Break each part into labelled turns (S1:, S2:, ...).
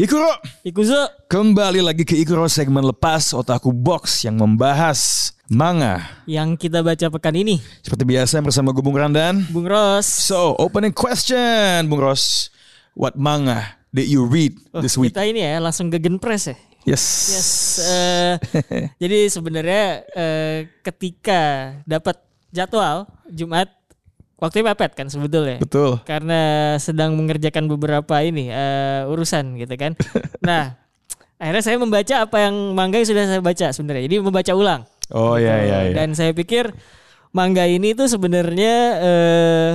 S1: Ikuro,
S2: Ikuzo,
S1: kembali lagi ke Ikuro segmen lepas Otaku Box yang membahas manga.
S2: yang kita baca pekan ini,
S1: Seperti biasa bersama gue Bung Randan.
S2: Bung Ros.
S1: So, opening question, Bung Ros. What manga did you read
S2: Oh,
S1: this week?
S2: kita ini ya langsung gegen press ya.
S1: Yes.
S2: Yes. eh, jadi sebenarnya eh, ketika dapat jadwal Jumat waktunya mepet kan sebetulnya.
S1: Betul.
S2: Karena sedang mengerjakan beberapa ini eh, urusan gitu kan. Nah, akhirnya saya membaca apa yang manga yang sudah saya baca sebenarnya. Jadi membaca ulang.
S1: Oh
S2: Gitu.
S1: iya iya iya.
S2: Dan saya pikir manga ini tuh sebenarnya eh,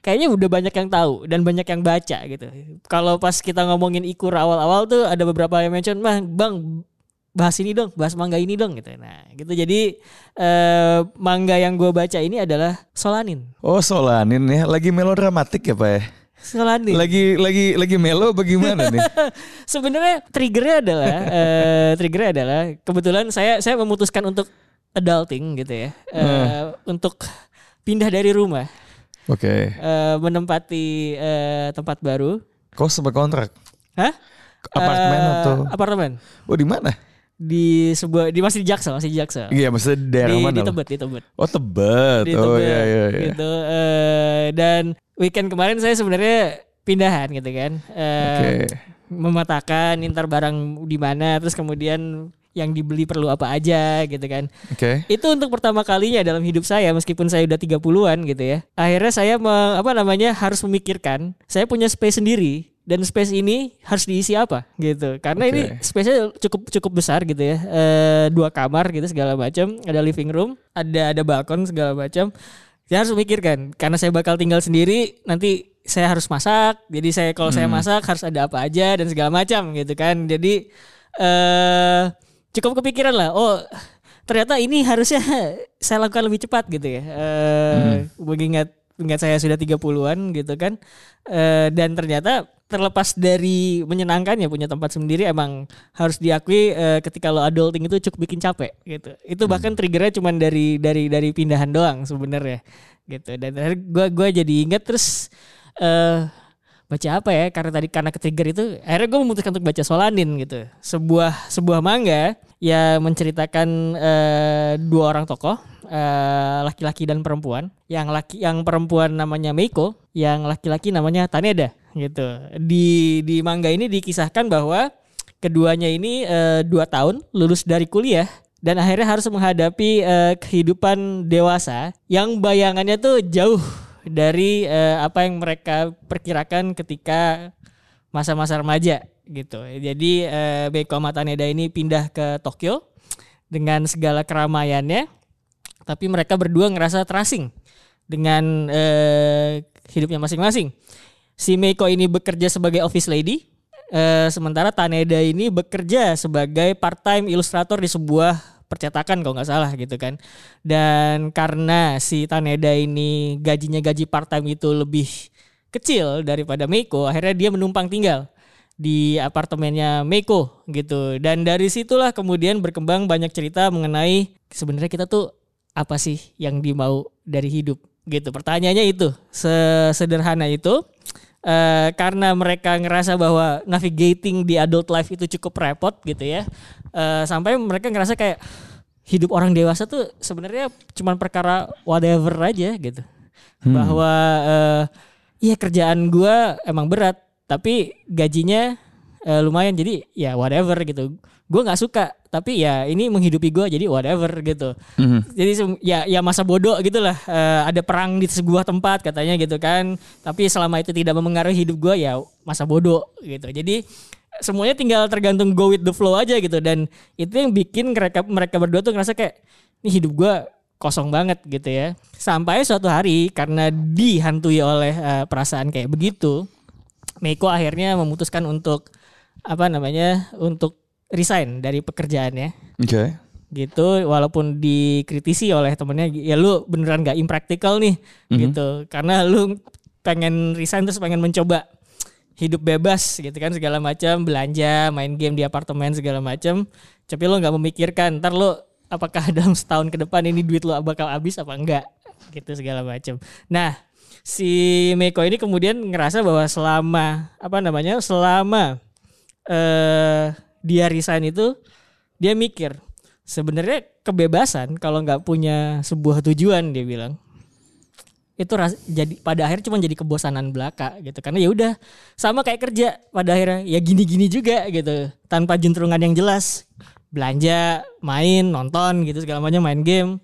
S2: kayaknya udah banyak yang tahu dan banyak yang baca gitu. Kalau pas kita ngomongin ikur awal-awal tuh ada beberapa yang mention, "Mah, Bang, bahas ini dong, bahas manga ini dong." gitu. Nah, gitu. Jadi eh, manga yang gue baca ini adalah Solanin.
S1: Oh Solanin ya, lagi melodramatik ya Pak ya?
S2: Solanin.
S1: Lagi lagi lagi melo bagaimana nih?
S2: Sebenarnya triggernya adalah eh, triggernya adalah kebetulan saya saya memutuskan untuk adulting gitu ya. eh, Untuk pindah dari rumah.
S1: Oke.
S2: eh, menempati eh, tempat baru.
S1: Kau sempat kontrak
S2: Hah?
S1: apartemen
S2: Eh,
S1: atau?
S2: apartemen
S1: Oh di mana?
S2: Di sebuah di masih di Jaksel, masih di Jaksel.
S1: Iya, maksudnya di daerah
S2: di,
S1: mana?
S2: di? Tebet, di Tebet.
S1: Oh Tebet.
S2: Di
S1: Oh
S2: Tebet,
S1: iya iya iya.
S2: Gitu. eh, dan weekend kemarin saya sebenarnya pindahan gitu kan. Eh,
S1: Oke.
S2: memetakan ntar barang di mana terus kemudian yang dibeli perlu apa aja gitu kan.
S1: Oke.
S2: Itu untuk pertama kalinya dalam hidup saya meskipun saya udah 30-an gitu ya. Akhirnya saya me- apa namanya harus memikirkan saya punya space sendiri dan space ini harus diisi apa gitu. Karena ini
S1: Oke.
S2: space-nya cukup cukup besar gitu ya. Eh, dua kamar gitu segala macam, ada living room, ada ada balkon segala macam. Saya harus memikirkan karena saya bakal tinggal sendiri nanti saya harus masak. Jadi saya kalau saya masak harus ada apa aja dan segala macam gitu kan. Jadi eh cukup kepikiran lah. Oh, ternyata ini harusnya saya lakukan lebih cepat gitu ya. Eh mengingat mengingat saya sudah 30-an gitu kan. Eh dan ternyata terlepas dari menyenangkan ya punya tempat sendiri emang harus diakui eh, ketika lo adulting itu cukup bikin capek gitu. Itu bahkan triggernya cuman dari dari dari pindahan doang sebenarnya gitu. Dan gua gua jadi ingat terus eh baca apa ya karena tadi karena ke-trigger itu akhirnya gue memutuskan untuk baca Solanin gitu sebuah sebuah manga yang menceritakan eh, dua orang tokoh eh, laki-laki dan perempuan. Yang laki yang perempuan namanya Meiko yang laki-laki namanya Taneda gitu. Di di manga ini dikisahkan bahwa keduanya ini eh, dua tahun lulus dari kuliah dan akhirnya harus menghadapi eh, kehidupan dewasa yang bayangannya tuh jauh dari eh, apa yang mereka perkirakan ketika masa-masa remaja gitu. Jadi eh, Beiko sama Taneda ini pindah ke Tokyo dengan segala keramaiannya, tapi mereka berdua ngerasa terasing dengan eh, hidupnya masing-masing. Si Meiko ini bekerja sebagai office lady, eh, sementara Taneda ini bekerja sebagai part-time ilustrator di sebuah percetakan kalau nggak salah gitu kan. Dan karena si Taneda ini gajinya gaji part-time itu lebih kecil daripada Meiko, akhirnya dia menumpang tinggal di apartemennya Meiko gitu. Dan dari situlah kemudian berkembang banyak cerita mengenai sebenarnya kita tuh apa sih yang dimau dari hidup gitu. Pertanyaannya itu sesederhana itu. Eh, karena mereka ngerasa bahwa navigating di adult life itu cukup repot gitu ya. Eh, sampai mereka ngerasa kayak hidup orang dewasa tuh sebenarnya cuman perkara whatever aja gitu. Bahwa eh iya kerjaan gua emang berat, tapi gajinya eh, lumayan jadi ya whatever gitu. Gue nggak suka, tapi ya ini menghidupi gua jadi whatever gitu. Jadi sem- ya ya masa bodoh gitulah. Eh, ada perang di sebuah tempat katanya gitu kan. Tapi selama itu tidak memengaruhi hidup gua ya masa bodoh gitu. Jadi semuanya tinggal tergantung go with the flow aja gitu dan itu yang bikin mereka mereka berdua tuh ngerasa kayak ini hidup gua kosong banget gitu ya. Sampai suatu hari karena dihantui oleh eh, perasaan kayak begitu, Meiko akhirnya memutuskan untuk apa namanya untuk resign dari pekerjaannya
S1: Oke.
S2: gitu walaupun dikritisi oleh temennya ya lu beneran gak impractical nih gitu. Karena lu pengen resign terus pengen mencoba hidup bebas gitu kan segala macam belanja main game di apartemen segala macam. Tapi lu nggak memikirkan ntar lu apakah dalam setahun ke depan ini duit lu bakal habis apa enggak gitu segala macam. Nah si Meiko ini kemudian ngerasa bahwa selama apa namanya selama eh dia resign itu dia mikir sebenarnya kebebasan kalau nggak punya sebuah tujuan dia bilang. Itu ras- jadi pada akhirnya cuma jadi kebosanan belaka gitu. Karena ya udah sama kayak kerja pada akhirnya ya gini-gini juga gitu tanpa juntrungan yang jelas. Belanja main nonton gitu segala macam main game.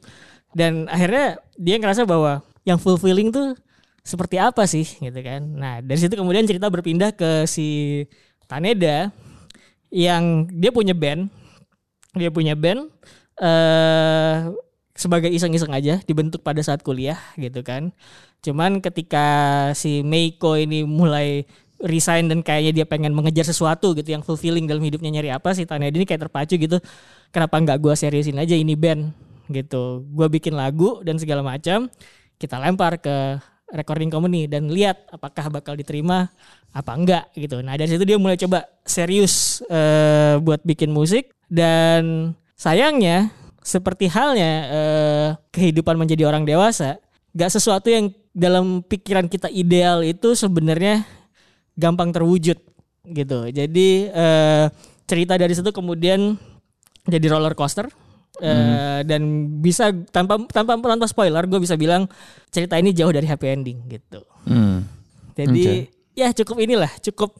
S2: Dan akhirnya dia ngerasa bahwa yang fulfilling tuh seperti apa sih gitu kan. Nah dari situ kemudian cerita berpindah ke si Taneda yang dia punya band dia punya band eh sebagai iseng-iseng aja dibentuk pada saat kuliah gitu kan. Cuman ketika si Meiko ini mulai resign dan kayaknya dia pengen mengejar sesuatu gitu yang fulfilling dalam hidupnya nyari apa sih Taneda ini kayak terpacu gitu. Kenapa nggak gua seriusin aja ini band gitu. Gua bikin lagu dan segala macam kita lempar ke recording company dan lihat apakah bakal diterima apa enggak gitu. Nah dari situ dia mulai coba serius eh, buat bikin musik dan sayangnya seperti halnya eh, kehidupan menjadi orang dewasa, gak sesuatu yang dalam pikiran kita ideal itu sebenarnya gampang terwujud gitu. Jadi eh, cerita dari situ kemudian jadi roller coaster. Eh, dan bisa tanpa tanpa tanpa spoiler gue bisa bilang cerita ini jauh dari happy ending gitu.
S1: Hmm.
S2: jadi ya cukup inilah cukup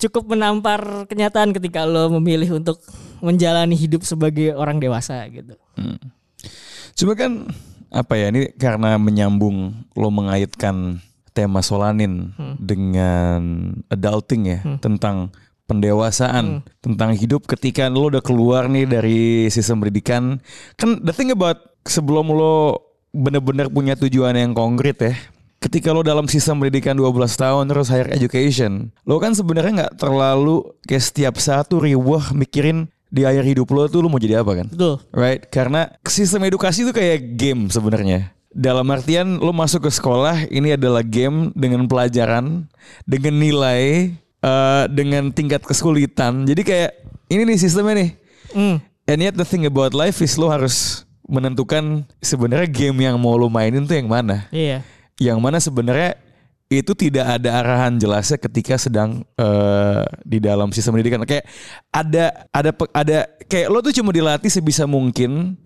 S2: cukup menampar kenyataan ketika lo memilih untuk menjalani hidup sebagai orang dewasa gitu.
S1: Cuma kan apa ya ini karena menyambung lo mengaitkan tema Solanin dengan adulting ya tentang pendewasaan tentang hidup ketika lo udah keluar nih dari sistem pendidikan. Kan the thing about sebelum lo bener-bener punya tujuan yang konkret ya ketika lo dalam sistem pendidikan 12 tahun terus higher education lo kan sebenarnya nggak terlalu kayak setiap saat tuh riwah mikirin di akhir hidup lo tuh lo mau jadi apa kan?
S2: Betul.
S1: Right, karena sistem edukasi itu kayak game sebenarnya. Dalam artian lo masuk ke sekolah, ini adalah game dengan pelajaran, dengan nilai, eh, dengan tingkat kesulitan. Jadi kayak ini nih sistemnya nih.
S2: Hmm.
S1: And yet the thing about life is lo harus menentukan sebenarnya game yang mau lo mainin tuh yang mana.
S2: Iya.
S1: Yang mana sebenarnya itu tidak ada arahan jelasnya ketika sedang eh, di dalam sistem pendidikan. Kayak ada ada ada kayak lo tuh cuma dilatih sebisa mungkin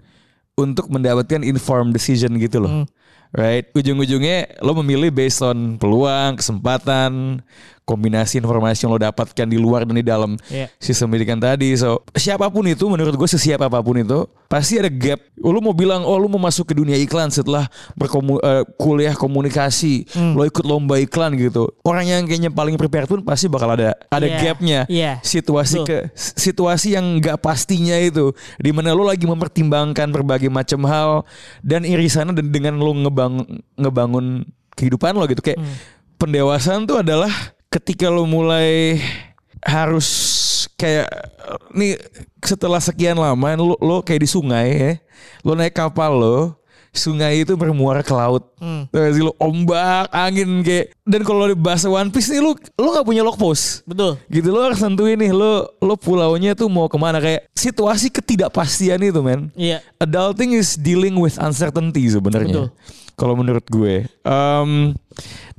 S1: untuk mendapatkan informed decision gitu loh. Right? Ujung-ujungnya lo memilih based on peluang, kesempatan, kombinasi informasi yang lo dapatkan di luar dan di dalam
S2: Iya.
S1: sistem pendidikan tadi. So, siapa pun itu menurut gue sesiap apa pun itu pasti ada gap. Lu mau bilang oh lu mau masuk ke dunia iklan setelah berkomu eh, kuliah komunikasi, lo ikut lomba iklan gitu. Orang yang kayaknya paling prepared pun pasti bakal ada ada
S2: Iya,
S1: gapnya.
S2: iya,
S1: Situasi
S2: betul.
S1: ke situasi yang nggak pastinya itu di mana lo lagi mempertimbangkan berbagai macam hal dan irisannya dan dengan lo ngebang ngebangun kehidupan lo gitu kayak
S2: Hmm.
S1: pendewasaan tuh adalah ketika lo mulai harus kayak nih setelah sekian lama lo, lo kayak di sungai ya lo naik kapal lo sungai itu bermuara ke laut
S2: Hmm.
S1: Ombak angin kayak dan kalau di bahasa One Piece nih lo lo nggak punya log post
S2: Betul.
S1: gitu lo harus tentuin nih lo lo pulaunya tuh mau ke mana kayak situasi ketidakpastian itu men
S2: Iya.
S1: adulting is dealing with uncertainty sebenarnya kalau menurut gue Em,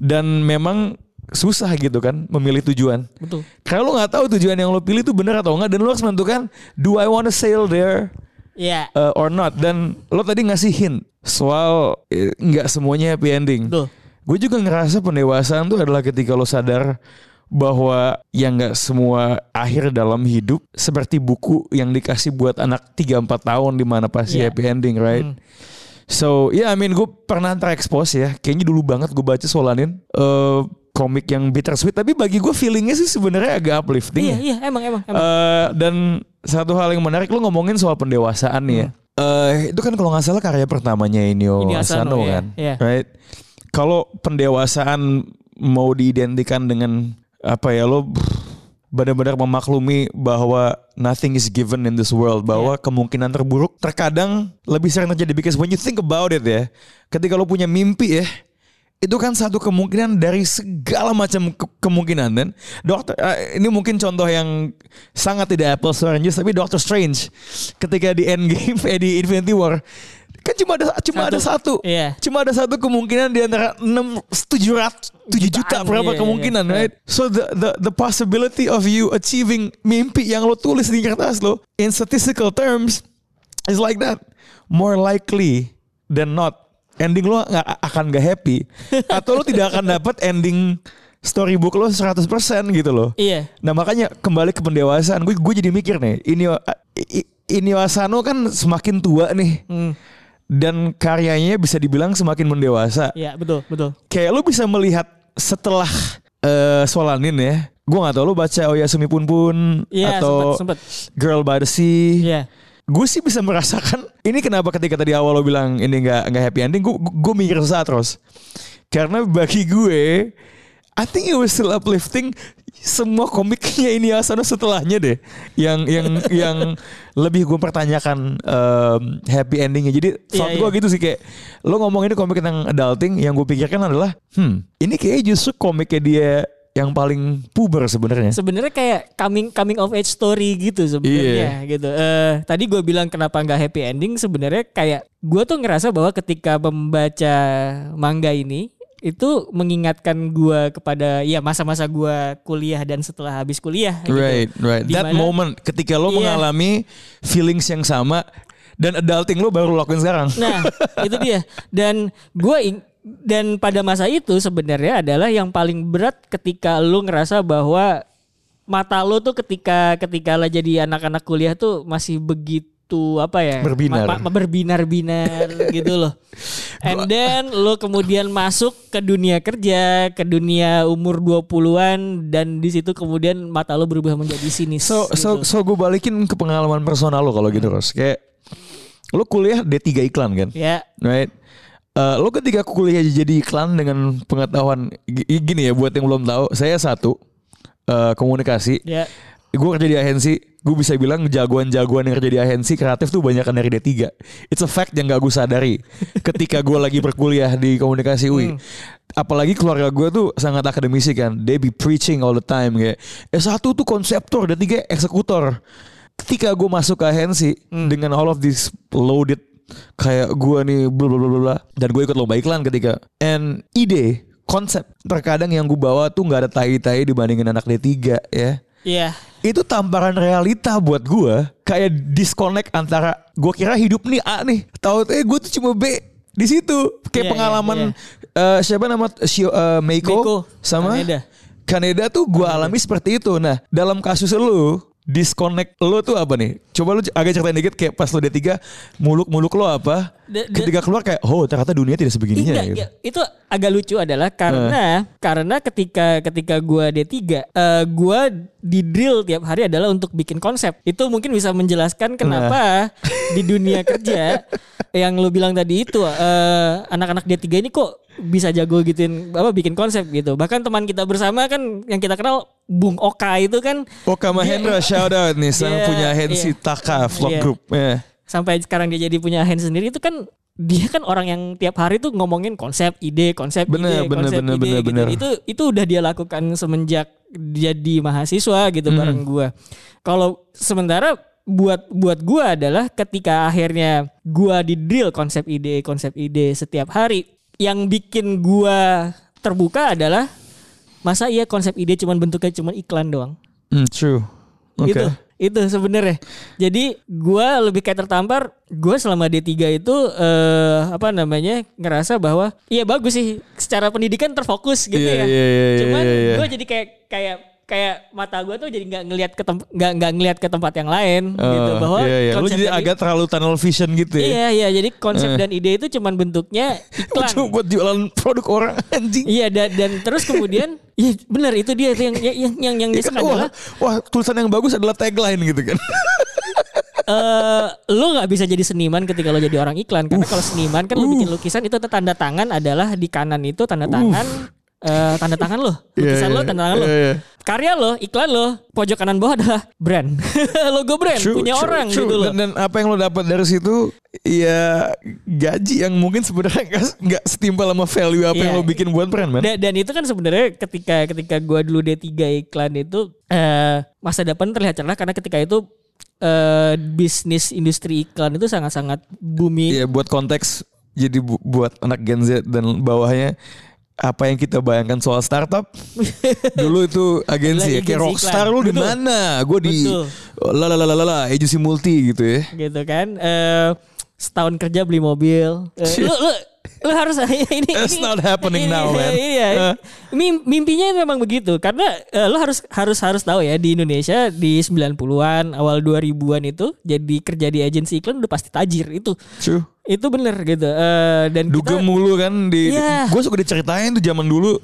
S1: dan memang susah gitu kan memilih tujuan
S2: Betul.
S1: karena lo nggak tahu tujuan yang lo pilih itu benar atau enggak dan lo harus menentukan do I want to sail there
S2: Iya.
S1: uh, or not dan lo tadi ngasih hint soal eh, nggak semuanya happy ending
S2: Betul.
S1: gue juga ngerasa pendewasaan tuh adalah ketika lo sadar bahwa yang nggak semua akhir dalam hidup seperti buku yang dikasih buat anak 3-4 tahun di mana pasti
S2: Iya.
S1: happy ending right
S2: Hmm.
S1: So ya I mean gue pernah terekspos ya Kayaknya dulu banget gue baca Solanin eh Komik yang bittersweet Tapi bagi gue feelingnya sih sebenarnya agak uplifting
S2: Iya,
S1: ya.
S2: iya, emang emang emang.
S1: Eh, Dan satu hal yang menarik Lo ngomongin soal pendewasaan nih ya Eh, Itu kan kalau nggak salah karya pertamanya Inyo
S2: Asano,
S1: Asano
S2: ya.
S1: kan
S2: Iya.
S1: Right Kalau pendewasaan mau diidentikan dengan apa ya lo benar-benar memaklumi bahwa nothing is given in this world bahwa kemungkinan terburuk terkadang lebih sering terjadi because when you think about it ya ketika lo punya mimpi ya itu kan satu kemungkinan dari segala macam ke- kemungkinan dan dokter eh, ini mungkin contoh yang sangat tidak apples to oranges tapi Doctor Strange ketika di Endgame eh, di Infinity War kan cuma ada cuma
S2: Satu.
S1: ada satu
S2: Iya.
S1: cuma ada satu kemungkinan di antara 6 tujuh ratus tujuh juta berapa
S2: iya,
S1: kemungkinan
S2: iya.
S1: right so the the the possibility of you achieving mimpi yang lo tulis di kertas lo in statistical terms is like that more likely than not ending lo nggak akan gak happy atau lo tidak akan dapat ending storybook lo 100% gitu loh
S2: Iya.
S1: Nah makanya kembali ke pendewasaan gue gue jadi mikir nih ini ini Wasano kan semakin tua nih
S2: Hmm.
S1: dan karyanya bisa dibilang semakin mendewasa.
S2: Iya, betul, betul.
S1: Kayak lu bisa melihat setelah eh Solanin ya. Gue gak tau lu baca Oyasumi Pun Pun
S2: Iya,
S1: atau
S2: sempet, sempet.
S1: Girl by the Sea.
S2: Iya.
S1: Gue sih bisa merasakan ini kenapa ketika tadi awal lo bilang ini nggak nggak happy ending. Gue gue mikir sesaat terus. Karena bagi gue I think it was still uplifting semua komiknya ini Asano setelahnya deh yang yang yang lebih gue pertanyakan em, happy endingnya jadi thought
S2: Iya,
S1: gue gitu sih kayak lo ngomong ini komik tentang adulting yang gue pikirkan adalah hmm ini kayak justru komiknya dia yang paling puber sebenarnya
S2: Sebenarnya kayak coming coming of age story gitu sebenarnya gitu. Eh tadi gue bilang kenapa nggak happy ending sebenarnya kayak gue tuh ngerasa bahwa ketika membaca manga ini itu mengingatkan gue kepada ya masa-masa gue kuliah dan setelah habis kuliah gitu.
S1: Right, right. That
S2: Dimana-
S1: moment ketika lo
S2: Iya.
S1: mengalami feelings yang sama dan adulting lo baru lo lakuin sekarang.
S2: Nah, itu dia. Dan gue dan pada masa itu sebenarnya adalah yang paling berat ketika lu ngerasa bahwa mata lu tuh ketika ketika lah jadi anak-anak kuliah tuh masih begitu apa ya
S1: Berbinar.
S2: ma- ma- berbinar-binar gitu loh and then lu kemudian masuk ke dunia kerja ke dunia umur 20-an dan di situ kemudian mata lu berubah menjadi sinis
S1: So so
S2: gitu.
S1: so gue balikin ke pengalaman personal lo kalau gitu Ros. Kayak lo kuliah D3 iklan kan?
S2: ya
S1: Right? Eh, lo ketika kuliah jadi iklan dengan pengetahuan gini ya buat yang belum tahu, saya satu eh, komunikasi.
S2: ya
S1: Gue kerja di agensi, gue bisa bilang jagoan-jagoan yang kerja di agensi kreatif tuh banyak dari D3. It's a fact yang gak gue sadari ketika gue lagi berkuliah di komunikasi UI. Apalagi keluarga gue tuh sangat akademisi kan. They be preaching all the time kayak S1 tuh konseptor, D3 eksekutor. Ketika gue masuk ke agensi dengan all of this loaded kayak gue nih bla bla bla bla, dan gue ikut lomba iklan ketika. And ide konsep terkadang yang gue bawa tuh nggak ada tai-tai dibandingin anak D3 ya.
S2: Iya.
S1: itu tamparan realita buat gue kayak disconnect antara gue kira hidup nih A nih. Tahu eh gue tuh cuma B. Di situ. Kayak
S2: Iya,
S1: pengalaman
S2: iya,
S1: eh, siapa nama Shio, eh, Meiko,
S2: Meiko,
S1: sama
S2: Kaneda.
S1: Kaneda tuh gue alami seperti itu. Nah dalam kasus lu disconnect lo tuh apa nih coba lu agak ceritain dikit kayak pas lo D3 muluk-muluk lo apa
S2: Da- da-
S1: ketika keluar kayak oh ternyata dunia tidak sebegininya gitu.
S2: itu agak lucu adalah karena karena ketika ketika gua D3 eh gua di drill tiap hari adalah untuk bikin konsep. Itu mungkin bisa menjelaskan kenapa di dunia kerja yang lu bilang tadi itu eh anak-anak D3 ini kok bisa jago gituin apa bikin konsep gitu. Bahkan teman kita bersama kan yang kita kenal Bung Oka itu kan
S1: Oka Mahendra shout out nih sang
S2: Iya,
S1: punya Hensi
S2: iya.
S1: Taka vlog
S2: Iya.
S1: group ya.
S2: sampai sekarang dia jadi punya hand sendiri itu kan dia kan orang yang tiap hari tuh ngomongin konsep, ide, konsep,
S1: Bener,
S2: ide,
S1: bener,
S2: konsep,
S1: bener,
S2: ide
S1: bener,
S2: gitu.
S1: bener.
S2: Itu itu udah dia lakukan semenjak jadi mahasiswa gitu
S1: Hmm.
S2: bareng gua. Kalau sementara buat buat gua adalah ketika akhirnya gua di drill konsep ide, konsep ide setiap hari yang bikin gua terbuka adalah masa iya konsep ide cuman bentuknya cuman iklan doang
S1: Hmm, true. Oke.
S2: itu itu sebenarnya jadi gua lebih kayak tertampar gua selama D3 itu eh, apa namanya ngerasa bahwa iya bagus sih secara pendidikan terfokus gitu
S1: Iya,
S2: ya
S1: iya, iya, iya,
S2: cuman
S1: iya, iya.
S2: gua jadi kayak kayak kayak mata gua tuh jadi nggak ngelihat ke tem- nggak nggak ngelihat ke tempat yang lain gitu
S1: Oh,
S2: bahwa
S1: iya, iya. Lu jadi agak terlalu tunnel vision gitu ya.
S2: iya iya jadi konsep
S1: Eh.
S2: dan ide itu cuman bentuknya iklan
S1: Cuma buat jualan produk orang anjing.
S2: iya dan, dan terus kemudian iya benar itu dia yang yang yang yang, yang nyesek
S1: kan, wah,
S2: adalah
S1: wah tulisan yang bagus adalah tagline gitu kan.
S2: eh lo nggak bisa jadi seniman ketika lo jadi orang iklan karena kalau seniman kan lo bikin lukisan itu tanda tangan adalah di kanan itu tanda tangan eh, tanda tangan lo, lukisan
S1: Iya,
S2: lo,
S1: iya.
S2: tanda tangan lo.
S1: Iya, iya.
S2: Karya lo, iklan lo, pojok kanan bawah adalah brand. Logo brand
S1: True,
S2: punya
S1: true,
S2: orang
S1: true.
S2: gitu loh.
S1: Dan, dan apa yang lo dapat dari situ ya gaji yang mungkin sebenarnya nggak setimpal sama value apa yang
S2: Iya.
S1: lo bikin buat brand man.
S2: Dan, dan itu kan sebenarnya ketika ketika gua dulu D3 iklan itu eh masa depan terlihat cerah karena ketika itu eh bisnis industri iklan itu sangat-sangat booming.
S1: Iya buat konteks jadi bu- buat anak Gen Z dan bawahnya apa yang kita bayangkan soal startup? Dulu itu agensi ya kayak
S2: agensi
S1: rockstar lu di mana? Gue di la la la la la la agency multi gitu ya.
S2: Gitu kan eh setahun kerja beli mobil. Eh, lu, lu lu harus ini
S1: That's
S2: ini-
S1: not happening
S2: ini-
S1: now, man.
S2: ini ya.
S1: Uh.
S2: Mim- mimpinya memang begitu karena eh, lu harus harus harus tahu ya di Indonesia di 90-an awal 2000-an itu jadi kerja di agensi iklan udah pasti tajir itu
S1: True.
S2: itu bener gitu Eh, dan
S1: Duga
S2: kita
S1: mulu kan di
S2: Iya.
S1: gue suka diceritain tuh zaman dulu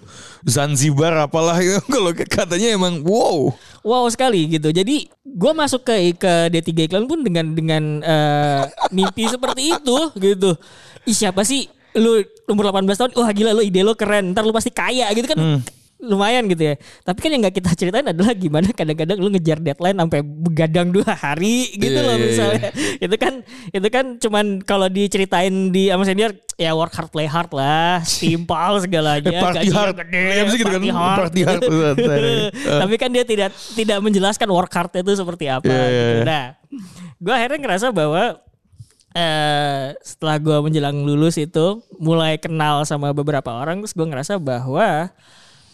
S1: Zanzibar apalah itu kalau katanya emang wow
S2: wow sekali gitu jadi gue masuk ke ke D3 iklan pun dengan dengan eh, mimpi seperti itu gitu Ih, siapa sih lu umur 18 tahun wah gila lu ide lu keren ntar lu pasti kaya gitu kan
S1: Hmm.
S2: lumayan gitu ya tapi kan yang nggak kita ceritain adalah gimana kadang-kadang lu ngejar deadline sampai begadang dua hari gitu
S1: Iya,
S2: loh
S1: iya, iya.
S2: misalnya itu kan itu kan cuman kalau diceritain di sama senior ya work hard play hard lah timpal segalanya
S1: party hard.
S2: gede,
S1: Iya, mesti gitu kan, party hard.
S2: tapi kan dia tidak tidak menjelaskan work hard itu seperti apa
S1: Iya, iya,
S2: gitu.
S1: iya.
S2: Nah, gue akhirnya ngerasa bahwa eh setelah gue menjelang lulus itu mulai kenal sama beberapa orang terus gue ngerasa bahwa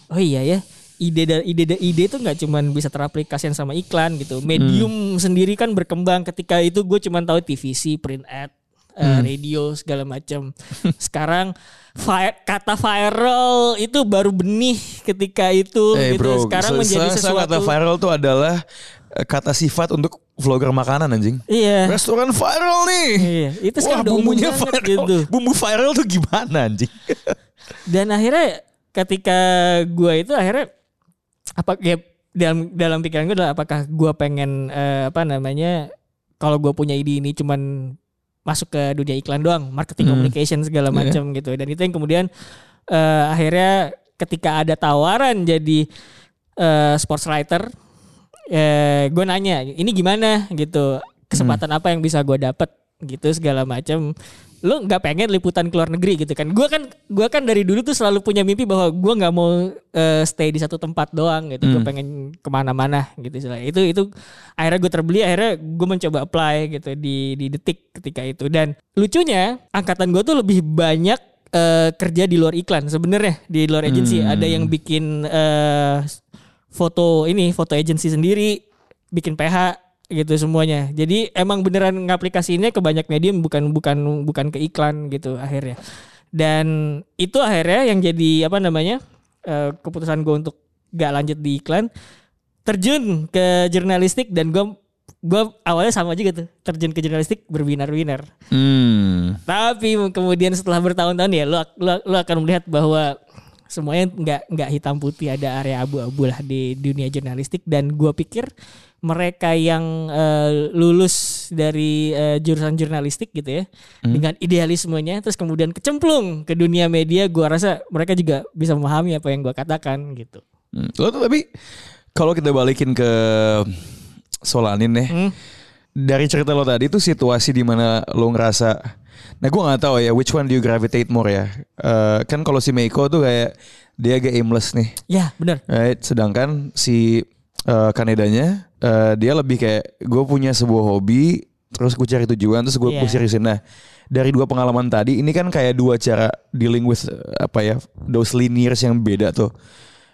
S2: oh iya ya ide da- ide da- ide itu nggak cuman bisa teraplikasikan sama iklan gitu medium
S1: Hmm.
S2: sendiri kan berkembang ketika itu gue cuman tahu TVC print ad eh,
S1: Hmm.
S2: radio segala macam sekarang vi- kata viral itu baru benih ketika itu
S1: Eh
S2: gitu
S1: bro,
S2: sekarang
S1: se-
S2: menjadi
S1: se-
S2: sesuatu
S1: kata viral tuh adalah kata sifat untuk vlogger makanan anjing.
S2: iya
S1: Restoran viral nih.
S2: Iya, itu
S1: Wah bumbunya viral.
S2: gitu.
S1: Bumbu viral tuh gimana anjing?
S2: Dan akhirnya ketika gua itu akhirnya apa ya dalam dalam pikiran gue adalah apakah gua pengen eh, apa namanya kalau gua punya ide ini cuman masuk ke dunia iklan doang, marketing
S1: Hmm.
S2: communication segala
S1: Iya.
S2: macam gitu. Dan itu yang kemudian eh, akhirnya ketika ada tawaran jadi eh, sports writer eh gue nanya ini gimana? Gitu. Kesempatan apa yang bisa gue dapet? Gitu segala macam lu nggak pengen liputan ke luar negeri gitu kan? Gue kan gua kan dari dulu tuh selalu punya mimpi bahwa gue nggak mau eh, stay di satu tempat doang gitu. Gue pengen ke mana-mana gitu istilahnya. itu itu akhirnya gue terbeli akhirnya gue mencoba apply gitu di di detik ketika itu. Dan lucunya angkatan gue tuh lebih banyak eh, kerja di luar iklan sebenarnya di luar agensi ada yang bikin eh, foto ini foto agency sendiri bikin PH gitu semuanya. Jadi emang beneran ngaplikasinya ke banyak medium bukan bukan bukan ke iklan gitu akhirnya. Dan itu akhirnya yang jadi apa namanya eh, keputusan gue untuk gak lanjut di iklan terjun ke jurnalistik dan gue gue awalnya sama aja gitu terjun ke jurnalistik berwinar-winar.
S1: Hmm.
S2: tapi kemudian setelah bertahun-tahun ya lo, lo, lo akan melihat bahwa semuanya nggak nggak hitam putih ada area abu-abu lah di dunia jurnalistik dan gua pikir mereka yang eh, lulus dari eh, jurusan jurnalistik gitu ya dengan idealismenya terus kemudian kecemplung ke dunia media gua rasa mereka juga bisa memahami apa yang gua katakan gitu.
S1: Hmm. Lo tuh tapi kalau kita balikin ke Solanin nih,
S2: Hmm.
S1: dari cerita lo tadi tuh situasi di mana lo ngerasa, nah gue nggak tahu ya which one do you gravitate more ya. Eh, kan kalau si Meiko tuh kayak dia agak aimless nih,
S2: Ya benar.
S1: right? Sedangkan si eh, Kanedanya eh, dia lebih kayak gue punya sebuah hobi, terus gue cari tujuan, terus gue
S2: Iya.
S1: seriusin. Nah dari dua pengalaman tadi, ini kan kayak dua cara dealing with apa ya, those linears yang beda tuh.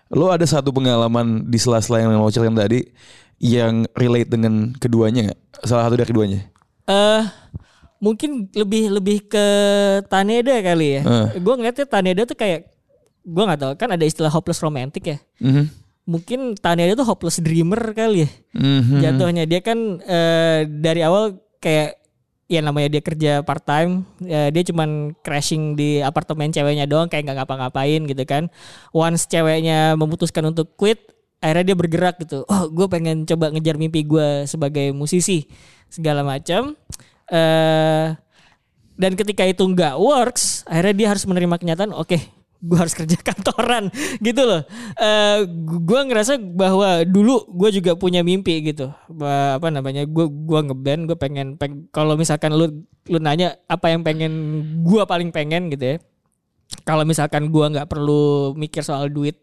S1: Lo ada satu pengalaman di sela-sela yang lo ceritain tadi yang relate dengan keduanya? Salah satu dari keduanya.
S2: eh mungkin lebih lebih ke Taneda kali ya.
S1: Eh.
S2: Gue ngeliatnya Taneda tuh kayak gue nggak tahu kan ada istilah hopeless romantic ya.
S1: Mhm.
S2: Mungkin Taneda tuh hopeless dreamer kali ya.
S1: Mhm.
S2: Jatuhnya dia kan eh, dari awal kayak ya namanya dia kerja part time, dia cuman crashing di apartemen ceweknya doang kayak nggak ngapa-ngapain gitu kan. Once ceweknya memutuskan untuk quit, akhirnya dia bergerak gitu. Oh, gue pengen coba ngejar mimpi gue sebagai musisi segala macam. Eh dan ketika itu nggak works, akhirnya dia harus menerima kenyataan. Oke, gue harus kerja kantoran gitu loh. Uh, gue ngerasa bahwa dulu gue juga punya mimpi gitu. Bah, apa namanya? Gue gua ngeband, gue pengen, peng, kalau misalkan lu lu nanya apa yang pengen gue paling pengen gitu ya. Kalau misalkan gue nggak perlu mikir soal duit,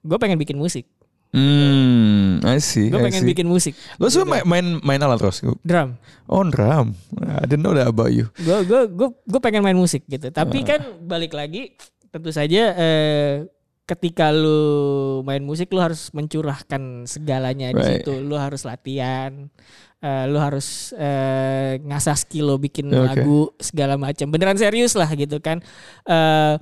S2: gue pengen bikin musik.
S1: Hmm, I see.
S2: Gue pengen bikin musik.
S1: Lo suka main, main main alat terus?
S2: Drum.
S1: Oh drum. I didn't know that about you.
S2: Gue gue gue gue pengen main musik gitu. Tapi uh. kan balik lagi, tentu saja eh, ketika lu main musik lu harus mencurahkan segalanya right. di situ. Lu harus latihan. Uh, lu harus uh, ngasah skill lo bikin okay. lagu segala macam. Beneran serius lah gitu kan. Uh,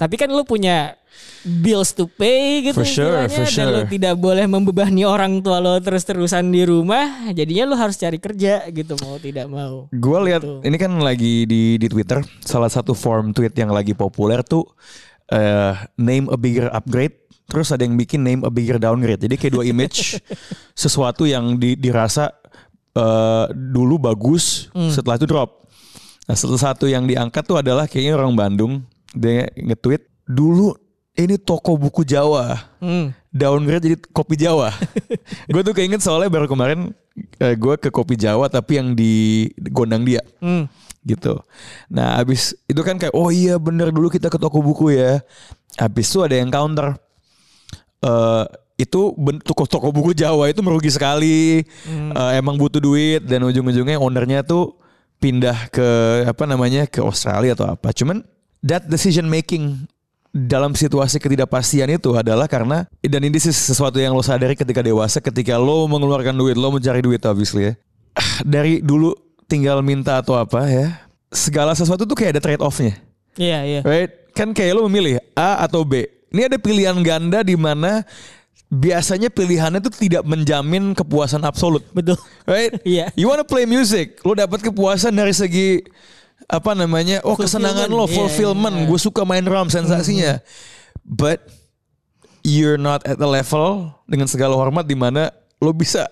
S2: tapi kan lu punya bills to pay gitu
S1: for sure, for sure.
S2: dan lo tidak boleh membebani orang tua lo terus-terusan di rumah jadinya lo harus cari kerja gitu mau tidak mau
S1: gue lihat gitu. ini kan lagi di di Twitter salah satu form tweet yang lagi populer tuh uh, name a bigger upgrade terus ada yang bikin name a bigger downgrade jadi kayak dua image sesuatu yang di, dirasa uh, dulu bagus hmm. setelah itu drop nah salah satu yang diangkat tuh adalah kayaknya orang Bandung dia nge-tweet dulu ini toko buku Jawa. Hmm. Downgrade jadi kopi Jawa. gue tuh keinget soalnya baru kemarin eh, gue ke kopi Jawa tapi yang di Gondang dia. Hmm. Gitu. Nah abis itu kan kayak oh iya bener dulu kita ke toko buku ya. Abis itu ada yang counter. Uh, itu bentuk toko buku Jawa itu merugi sekali. Hmm. Uh, emang butuh duit dan ujung-ujungnya ownernya tuh pindah ke apa namanya ke Australia atau apa. Cuman that decision making dalam situasi ketidakpastian itu adalah karena dan ini sih sesuatu yang lo sadari ketika dewasa ketika lo mengeluarkan duit lo mencari duit obviously ya. Dari dulu tinggal minta atau apa ya segala sesuatu tuh kayak ada trade offnya
S2: iya yeah, iya. Yeah.
S1: right? Kan kayak lo memilih A atau B. Ini ada pilihan ganda di mana biasanya pilihannya tuh tidak menjamin kepuasan absolut.
S2: Betul.
S1: Right?
S2: Iya. Yeah.
S1: you wanna play music lo dapat kepuasan dari segi apa namanya oh kesenangan lo fulfillment yeah, yeah. gue suka main drum sensasinya mm-hmm. but you're not at the level dengan segala hormat di mana lo bisa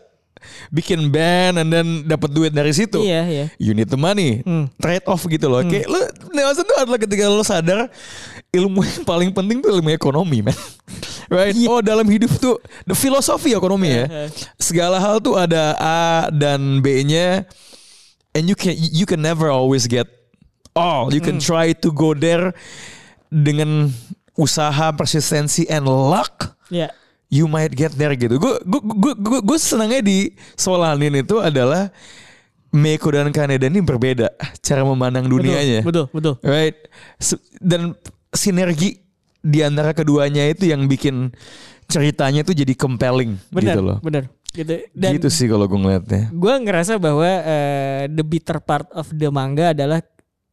S1: bikin band and then dapat duit dari situ.
S2: Iya, iya.
S1: You need the money. Hmm. Trade off gitu loh. Hmm. Kayak lo dewasa itu adalah ketika lo sadar ilmu yang paling penting tuh ilmu ekonomi, man. right? Yeah. Oh, dalam hidup tuh the filosofi ekonomi ya. Segala hal tuh ada A dan B-nya and you can you can never always get all. You can hmm. try to go there dengan usaha, persistensi and luck.
S2: Yeah.
S1: You might get there gitu. Gue gue gue gue, senangnya di Solanin itu adalah Meiko dan Kaneda ini berbeda cara memandang dunianya.
S2: Betul, betul, betul.
S1: Right. Dan sinergi di antara keduanya itu yang bikin ceritanya tuh jadi compelling
S2: bener,
S1: gitu loh.
S2: Bener, gitu.
S1: Dan gitu sih kalau gue ngeliatnya.
S2: Gue ngerasa bahwa uh, the bitter part of the manga adalah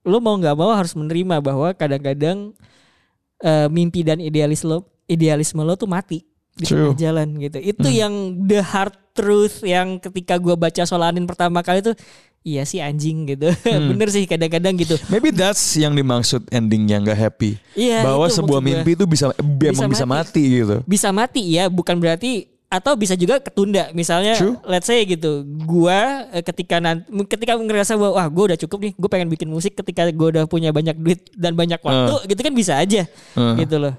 S2: lo mau nggak mau harus menerima bahwa kadang-kadang uh, mimpi dan idealis lo idealisme lo tuh mati di tengah jalan gitu. Itu hmm. yang the hard truth yang ketika gue baca Solanin pertama kali tuh iya sih anjing gitu. Hmm. Bener sih kadang-kadang gitu.
S1: Maybe that's yang dimaksud endingnya nggak happy.
S2: Iya,
S1: Bahwa sebuah mimpi itu bisa, bisa mati. bisa mati gitu.
S2: Bisa mati ya, bukan berarti atau bisa juga ketunda misalnya True. let's say gitu gua eh, ketika nanti ketika ngerasa bahwa wah gua udah cukup nih gue pengen bikin musik ketika gua udah punya banyak duit dan banyak waktu uh. gitu kan bisa aja uh. gitu loh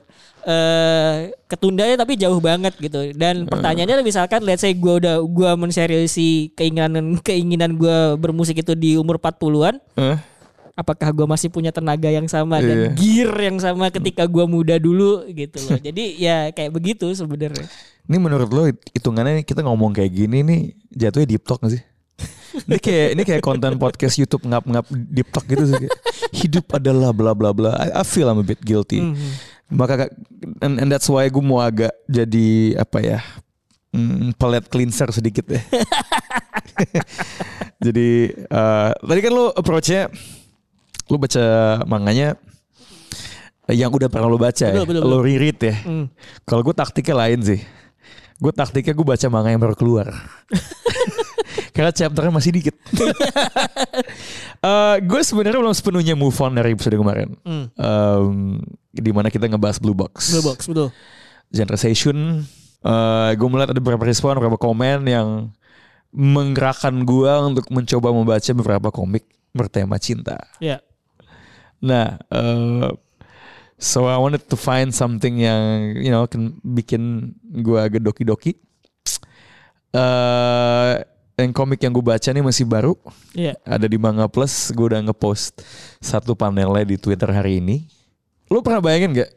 S2: Uh, ketundanya tapi jauh banget gitu dan uh. pertanyaannya misalkan let's say gue udah gue menseriusi keinginan keinginan gue bermusik itu di umur 40-an uh apakah gue masih punya tenaga yang sama yeah. dan iya. gear yang sama ketika gue muda dulu gitu loh. Jadi ya kayak begitu sebenarnya.
S1: Ini menurut lo hitungannya kita ngomong kayak gini nih jatuhnya deep talk gak sih? ini kayak ini kayak konten podcast YouTube ngap-ngap deep talk gitu sih. Hidup adalah bla bla bla. I, I feel I'm a bit guilty. Mm -hmm. Maka and, and that's why gue mau agak jadi apa ya? Hmm, pelet cleanser sedikit ya. jadi uh, tadi kan lo approach-nya lu baca manganya yang udah pernah lu baca betul, ya, betul, lu reread ya. Hmm. Kalau gue taktiknya lain sih. Gue taktiknya gue baca manga yang baru keluar. Karena chapternya masih dikit. uh, gue sebenarnya belum sepenuhnya move on dari episode kemarin. Hmm. Um, di mana kita ngebahas Blue Box.
S2: Blue Box, betul.
S1: Generation. Uh, gue melihat ada beberapa respon, beberapa komen yang menggerakkan gue untuk mencoba membaca beberapa komik bertema cinta.
S2: Iya. Yeah.
S1: Nah, uh, So I wanted to find something yang you know can bikin gue agak doki-doki. Eh, yang komik yang gue baca nih masih baru.
S2: Iya.
S1: Ada di Manga Plus. Gue udah ngepost satu panelnya di Twitter hari ini. Lu pernah bayangin gak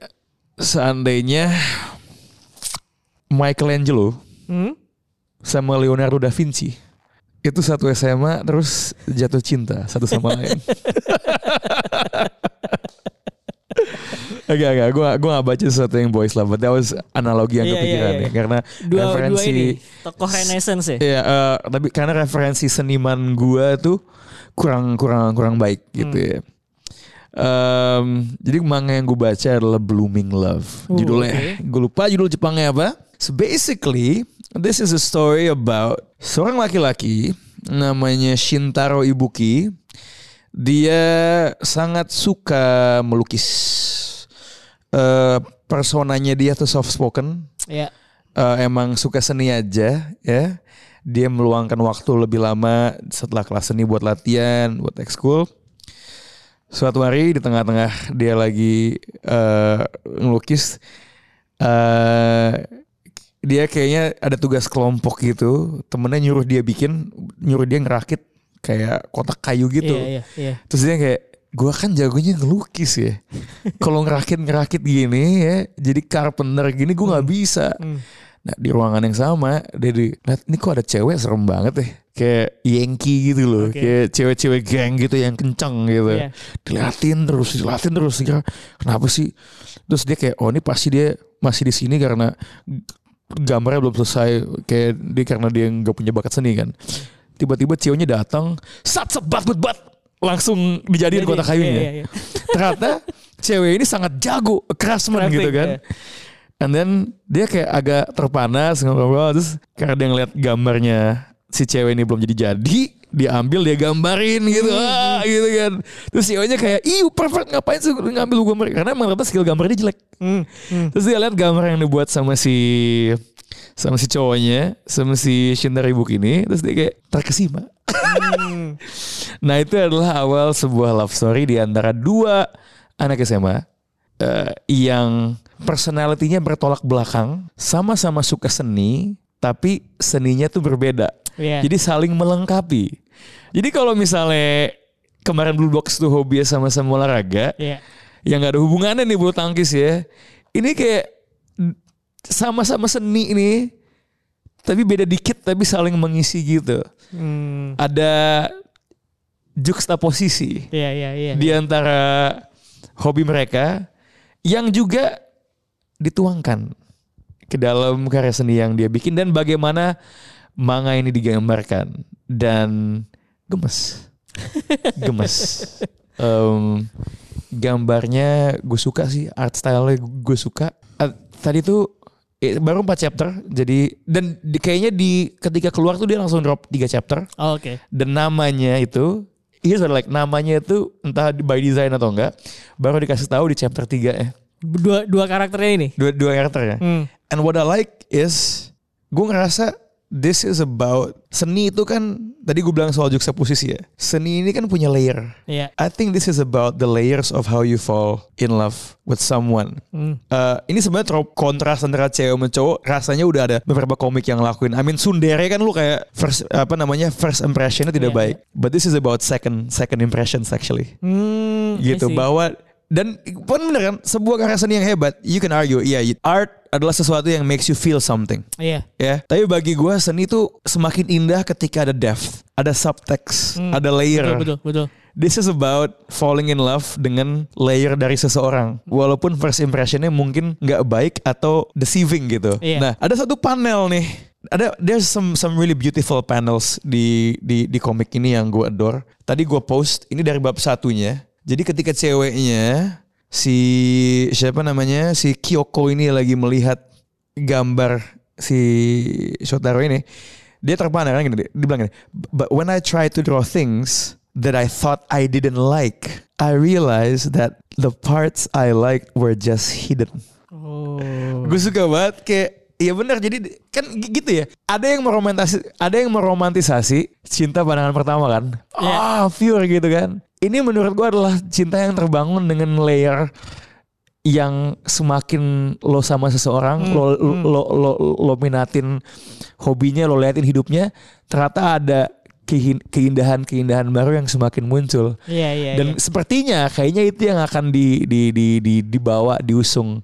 S1: seandainya Michelangelo
S2: Hmm?
S1: sama Leonardo da Vinci itu satu SMA terus jatuh cinta satu sama lain. Agak agak gue gue gak baca sesuatu yang boys lah, but that was analogi yang
S2: Iya, iya,
S1: kepikiran
S2: iya.
S1: ya karena
S2: Dua dua
S1: referensi
S2: ini tokoh Renaissance ya.
S1: Iya, eh, tapi karena referensi seniman gua tuh kurang kurang kurang baik gitu
S2: Hmm.
S1: ya. Em, jadi manga yang gue baca adalah Blooming Love.
S2: Oh,
S1: Judulnya,
S2: oke.
S1: gue lupa judul Jepangnya apa. So basically, this is a story about seorang laki-laki namanya Shintaro Ibuki. Dia sangat suka melukis. Eh, personanya dia tuh soft spoken
S2: Iya.
S1: eh, emang suka seni aja ya. Dia meluangkan waktu lebih lama setelah kelas seni buat latihan, buat ekskul. Suatu hari di tengah-tengah dia lagi eh, ngelukis, eh dia kayaknya ada tugas kelompok gitu. Temennya nyuruh dia bikin, nyuruh dia ngerakit kayak kotak kayu gitu.
S2: Iya, iya, iya.
S1: Terus dia kayak gua kan jagonya ngelukis ya. Kalau ngerakit ngerakit gini ya, jadi carpenter gini gua nggak bisa.
S2: Hmm.
S1: Nah di ruangan yang sama dia di lihat ini kok ada cewek serem banget deh. Kayak Yankee gitu loh.
S2: Oke.
S1: Kayak cewek-cewek geng gitu yang kenceng gitu.
S2: Iya.
S1: Diliatin terus, diliatin terus. Kenapa sih? Terus dia kayak oh ini pasti dia masih di sini karena gambarnya belum selesai. Kayak dia karena dia nggak punya bakat seni kan. Tiba-tiba ceweknya datang, sat sebat bet bat langsung dijadiin
S2: Jadi,
S1: kotak kayunya.
S2: iya, iya, iya.
S1: Ternyata cewek ini sangat jago, craftsman
S2: Crafting,
S1: gitu kan.
S2: iya.
S1: And then dia kayak agak terpanas ngobrol terus karena dia ngeliat gambarnya si cewek ini belum jadi jadi, dia ambil dia gambarin gitu, ah, gitu kan. Terus ceweknya kayak, "Ih, perfect ngapain sih ngambil gambar?" Karena emang ternyata skill gambar dia jelek.
S2: Hmm, hmm.
S1: Terus dia lihat gambar yang dibuat sama si sama si cowoknya, sama si Shintaro Ibuki ini, terus dia kayak terkesima.
S2: Hmm.
S1: Nah itu adalah awal sebuah love story di antara dua anak SMA eh, yang personalitinya bertolak belakang, sama-sama suka seni, tapi seninya tuh berbeda.
S2: Iya.
S1: Jadi saling melengkapi. Jadi kalau misalnya kemarin Blue Box tuh hobi sama-sama olahraga,
S2: Iya.
S1: yang gak ada hubungannya nih bulu tangkis ya. Ini kayak sama-sama seni ini, tapi beda dikit tapi saling mengisi gitu.
S2: Hmm.
S1: Ada juxtaposisi
S2: Iya, iya, iya.
S1: di antara hobi mereka yang juga dituangkan ke dalam karya seni yang dia bikin dan bagaimana manga ini digambarkan dan gemes, gemes. Em, gambarnya gue suka sih, art style-nya gue suka. Tadi tuh eh, baru 4 chapter, jadi dan di, kayaknya di ketika keluar tuh dia langsung drop 3 chapter
S2: Oh, Oke.
S1: dan namanya itu here's what I like namanya itu entah by design atau enggak baru dikasih tahu di chapter 3 ya
S2: Dua dua karakternya ini.
S1: dua dua karakter ya
S2: Hmm.
S1: and what I like is gue ngerasa this is about seni itu kan tadi gue bilang soal juxtaposisi ya seni ini kan punya layer
S2: Iya.
S1: I think this is about the layers of how you fall in love with someone
S2: Hmm.
S1: Eh, ini sebenarnya trop kontras antara cewek sama cowok rasanya udah ada beberapa komik yang lakuin. I mean Sundere kan lu kayak first apa namanya first impressionnya tidak
S2: Iya,
S1: baik. But this is about second second impressions actually.
S2: I
S1: Gitu bahwa dan pun bener kan sebuah karya seni yang hebat you can argue iya art adalah sesuatu yang makes you feel something
S2: Iya.
S1: ya tapi bagi gue seni itu semakin indah ketika ada depth ada subtext
S2: Hmm.
S1: ada layer
S2: Betul, betul, betul.
S1: This is about falling in love dengan layer dari seseorang. Walaupun first impressionnya mungkin nggak baik atau deceiving gitu.
S2: Iya.
S1: Nah, ada satu panel nih. Ada there's some some really beautiful panels di di di komik ini yang gue adore. Tadi gue post ini dari bab satunya. Jadi ketika ceweknya si siapa namanya si Kyoko ini lagi melihat gambar si Shotaro ini, dia terpana kan gini, dia bilang gini, but when I try to draw things that I thought I didn't like, I realized that the parts I liked were just hidden.
S2: Oh.
S1: Gue suka banget kayak Iya benar jadi kan gitu ya. Ada yang meromantisasi, ada yang meromantisasi cinta pandangan pertama kan.
S2: Iya.
S1: Ah, pure gitu kan. Ini menurut gua adalah cinta yang terbangun dengan layer yang semakin lo sama seseorang
S2: Hmm,
S1: lo,
S2: hmm.
S1: lo lo lo minatin hobinya lo liatin hidupnya ternyata ada keindahan-keindahan baru yang semakin muncul
S2: Iya iya.
S1: dan
S2: iya.
S1: sepertinya kayaknya itu yang akan di, di, di, di, dibawa diusung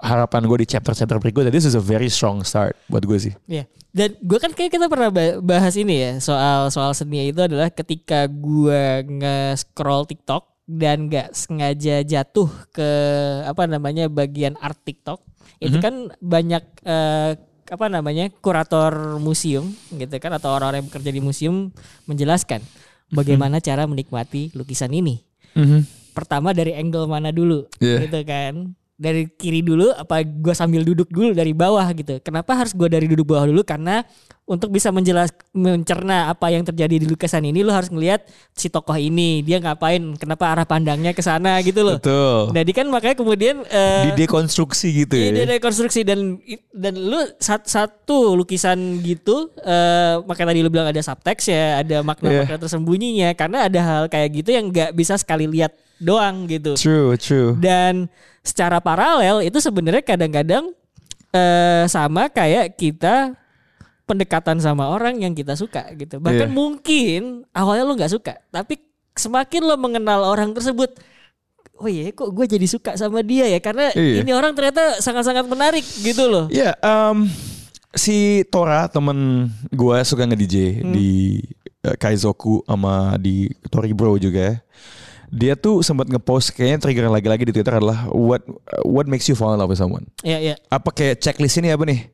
S1: harapan gue di chapter-chapter berikutnya. This is a very strong start buat gue sih.
S2: Iya. Dan gue kan kayak kita pernah ba- bahas ini ya soal soal seni itu adalah ketika gue nge-scroll TikTok dan nggak sengaja jatuh ke apa namanya bagian art TikTok itu
S1: Mhm.
S2: kan banyak eh, apa namanya kurator museum gitu kan atau orang-orang yang bekerja di museum menjelaskan bagaimana cara menikmati lukisan ini. Pertama dari angle mana dulu
S1: Iya.
S2: gitu kan. Dari kiri dulu apa gue sambil duduk dulu dari bawah gitu. Kenapa harus gue dari duduk bawah dulu? Karena untuk bisa menjelas mencerna apa yang terjadi di lukisan ini lo harus ngelihat si tokoh ini dia ngapain kenapa arah pandangnya ke sana gitu loh
S1: Betul.
S2: jadi kan makanya kemudian eh,
S1: Di dekonstruksi gitu
S2: Iya,
S1: ya.
S2: dia rekonstruksi dan dan lu sat- satu lukisan gitu eh makanya tadi lu bilang ada subtext ya, ada makna-makna tersembunyinya karena ada hal kayak gitu yang nggak bisa sekali lihat doang gitu.
S1: True, true.
S2: Dan secara paralel itu sebenarnya kadang-kadang eh sama kayak kita pendekatan sama orang yang kita suka gitu. Bahkan
S1: Iya.
S2: mungkin awalnya lu nggak suka, tapi semakin lo mengenal orang tersebut, oh iya kok gue jadi suka sama dia ya karena
S1: Iya.
S2: ini orang ternyata sangat-sangat menarik gitu loh.
S1: Ya, em, si Tora temen gue suka nge-DJ
S2: Hmm.
S1: di eh, Kaizoku sama di Tori Bro juga ya. Dia tuh sempat ngepost kayaknya trigger lagi-lagi di Twitter adalah what what makes you fall in love with someone.
S2: Iya iya.
S1: apa kayak checklist ini apa nih?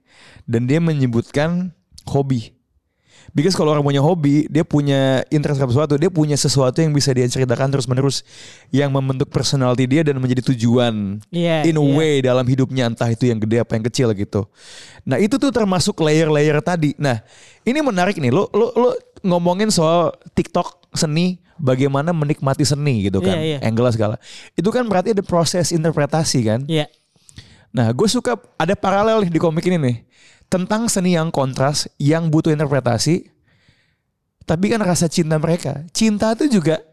S1: Dan dia menyebutkan hobi. Because kalau orang punya hobi, dia punya interest ke sesuatu, dia punya sesuatu yang bisa dia ceritakan terus menerus yang membentuk personality dia dan menjadi tujuan
S2: Iya.
S1: in a
S2: iya.
S1: way dalam hidupnya entah itu yang gede apa yang kecil gitu. Nah itu tuh termasuk layer-layer tadi. Nah ini menarik nih, lo lo lo ngomongin soal TikTok seni, bagaimana menikmati seni gitu kan,
S2: Iya, iya.
S1: angle segala. Itu kan berarti ada proses interpretasi kan.
S2: Iya.
S1: Nah, gue suka ada paralel nih di komik ini nih tentang seni yang kontras, yang butuh interpretasi, tapi kan rasa cinta mereka, cinta itu juga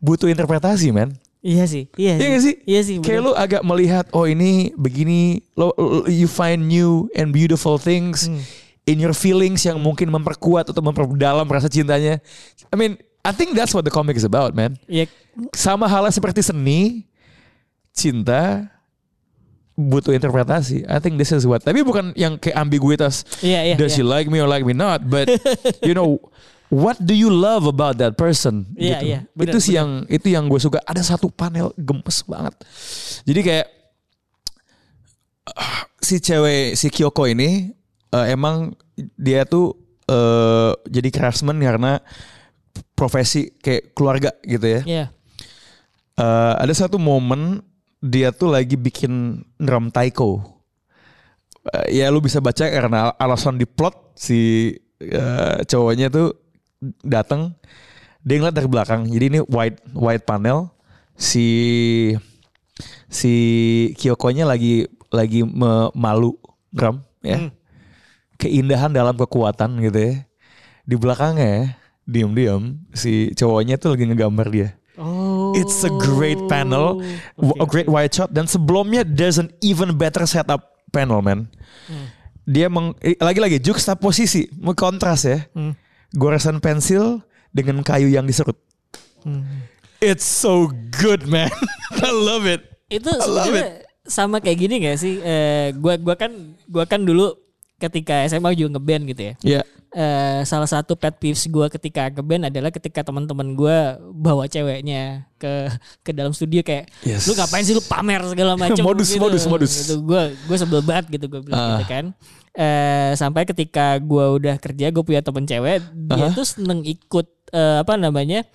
S1: butuh interpretasi, man.
S2: Iya sih. Iya.
S1: Iya gak sih?
S2: Iya sih.
S1: Kayak
S2: bener.
S1: lu agak melihat, oh ini begini, lo, lo- you find new and beautiful things
S2: Hmm.
S1: in your feelings yang mungkin memperkuat atau memperdalam rasa cintanya. I mean, I think that's what the comic is about, man.
S2: Iya.
S1: Sama halnya seperti seni, cinta butuh interpretasi. I think this is what. Tapi bukan yang kayak ambiguitas.
S2: Iya iya.
S1: Does
S2: iya.
S1: she like me or like me not? But you know, what do you love about that person?
S2: Iya,
S1: gitu.
S2: iya. Benar,
S1: itu sih yang itu yang gue suka. Ada satu panel gemes banget. Jadi kayak ah, si cewek si Kyoko ini eh, emang dia tuh eh, jadi craftsman karena profesi kayak keluarga gitu ya.
S2: Iya.
S1: Eh, ada satu momen dia tuh lagi bikin drum taiko. Eh, ya lu bisa baca karena alasan di plot si eh, cowoknya tuh datang dia ngeliat dari belakang. Jadi ini white white panel si si Kyokonya lagi lagi malu drum ya.
S2: Hmm.
S1: Keindahan dalam kekuatan gitu ya. Di belakangnya diam-diam si cowoknya tuh lagi ngegambar dia.
S2: Oh.
S1: It's a great panel,
S2: Oke,
S1: a great wide shot dan sebelumnya there's an even better setup panel man.
S2: Hmm.
S1: Dia meng, eh, lagi-lagi juxtaposisi, mengkontras ya.
S2: Hmm.
S1: Goresan pensil dengan kayu yang diserut.
S2: Hmm.
S1: It's so good man. I love it.
S2: Itu
S1: I love
S2: sebenarnya sama kayak gini gak sih? Eh, gua gua kan gua kan dulu ketika SMA juga ngeband gitu ya.
S1: Ya.
S2: Eh, salah satu pet peeves gue ketika ngeband adalah ketika teman-teman gue bawa ceweknya ke ke dalam studio kayak
S1: Yes.
S2: lu ngapain sih lu pamer segala macam
S1: Modus,
S2: gitu.
S1: modus, modus.
S2: Gitu. Gue gue sebel banget gitu gue bilang
S1: Ah.
S2: gitu kan. Eh, sampai ketika gue udah kerja gue punya temen cewek dia
S1: Aha.
S2: tuh seneng ikut eh, apa namanya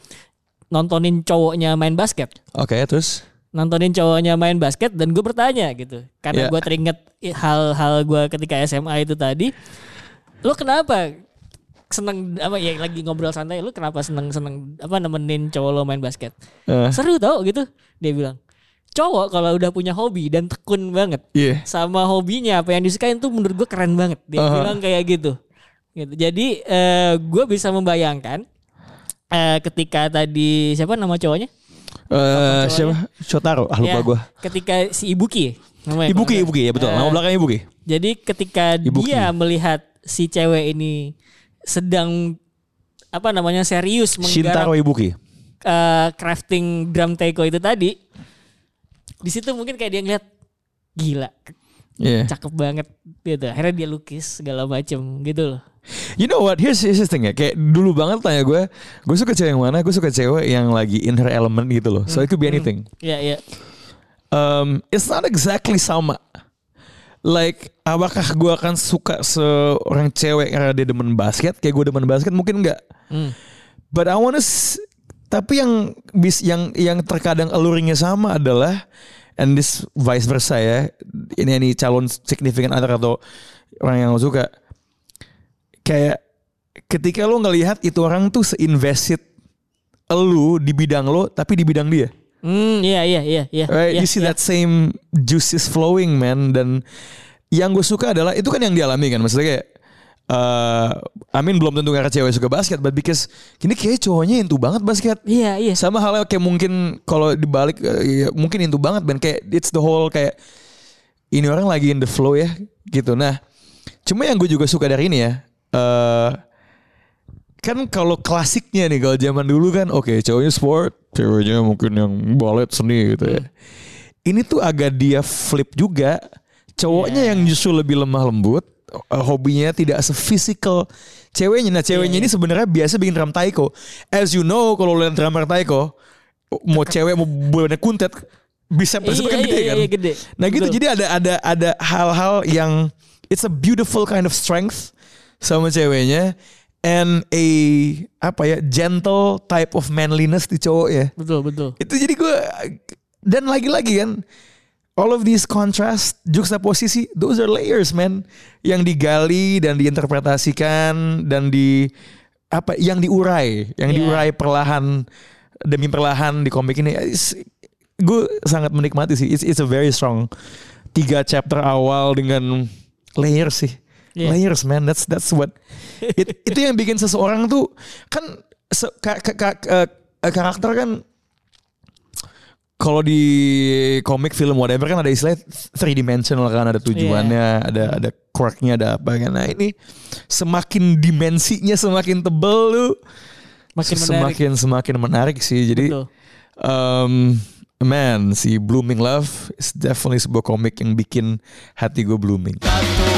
S2: nontonin cowoknya main basket
S1: Oke, terus
S2: nontonin cowoknya main basket dan gue bertanya gitu karena
S1: Ya.
S2: gue teringat hal-hal gue ketika SMA itu tadi lo kenapa seneng apa ya lagi ngobrol santai lu kenapa seneng seneng apa nemenin cowok lo main basket
S1: eh,
S2: seru tau gitu dia bilang cowok kalau udah punya hobi dan tekun banget
S1: iya.
S2: sama hobinya apa yang disukain tuh menurut gue keren banget dia
S1: Aha.
S2: bilang kayak gitu gitu jadi eh, gue bisa membayangkan eh, ketika tadi siapa nama cowoknya
S1: Eh, siapa? Shotaro. Ah, lupa
S2: Ya,
S1: gue.
S2: Ketika si Ibuki namanya.
S1: Ibuki, Ibuki ya betul.
S2: salah.
S1: Nama belakangnya Ibuki.
S2: Jadi ketika
S1: Ibuki.
S2: dia melihat si cewek ini sedang apa namanya serius
S1: Shintaro
S2: menggarap
S1: Ibuki.
S2: eh, crafting drum taiko itu tadi, di situ mungkin kayak dia ngeliat gila,
S1: Iya.
S2: cakep banget gitu. Akhirnya dia lukis segala macem gitu loh.
S1: You know what? Here's, here's the thing ya. Kayak dulu banget tanya gue, gue suka cewek yang mana? Gue suka cewek yang lagi in her element gitu loh. So it could be anything.
S2: Iya iya.
S1: Um, it's not exactly sama. Like, apakah gue akan suka seorang cewek karena dia demen basket? Kayak gue demen basket mungkin enggak.
S2: Hmm.
S1: But I wanna tapi yang bis yang yang terkadang alluringnya sama adalah and this vice versa ya. Ini ini calon significant other atau orang yang lo suka. Kayak ketika lo ngelihat itu orang tuh seinvested lu di bidang lo tapi di bidang dia.
S2: Hmm, iya iya iya iya.
S1: Right,
S2: iya,
S1: you see
S2: iya.
S1: that same juices flowing man dan yang gue suka adalah itu kan yang dialami kan maksudnya kayak eh Amin belum tentu karena cewek suka basket but because kini kayak cowoknya into banget basket
S2: Iya iya.
S1: sama halnya kayak mungkin kalau dibalik eh, ya, mungkin into banget ben kayak it's the whole kayak ini orang lagi in the flow ya gitu nah cuma yang gue juga suka dari ini ya eh kan kalau klasiknya nih kalau zaman dulu kan oke cowoknya sport ceweknya mungkin yang ballet seni gitu ya. Ini tuh agak dia flip juga. Cowoknya yang justru lebih lemah lembut eh, hobinya tidak se-physical ceweknya. Nah ceweknya ini sebenarnya biasa bikin drum taiko. As you know kalau lihat drummer taiko mau cewek mau bonek kuntet bisa
S2: Iya,
S1: kan
S2: iya,
S1: gede
S2: iya,
S1: kan?
S2: iya, gede.
S1: nah gitu.
S2: Betul.
S1: jadi ada ada ada hal-hal yang it's a beautiful kind of strength sama ceweknya and a apa ya gentle type of manliness di cowok ya.
S2: Betul betul.
S1: itu jadi gue dan lagi-lagi kan all of these contrast juxtaposisi those are layers man. Yang digali dan diinterpretasikan dan di apa yang diurai yang
S2: Yeah.
S1: diurai perlahan demi perlahan di komik ini. Gue sangat menikmati sih. It's, it's a very strong tiga chapter awal dengan layers sih
S2: Yeah.
S1: layers man that's that's what it- itu yang bikin seseorang tuh kan se- ka- ka- ka- eh, karakter kan kalau di komik film whatever kan ada istilah three dimensional kan ada tujuannya ada ada quirknya ada apa kan nah ini semakin dimensinya semakin tebel lu
S2: Makin menarik.
S1: semakin semakin menarik sih jadi
S2: Betul.
S1: um, man si Blooming Love is definitely sebuah komik yang bikin hati gue blooming
S3: Satu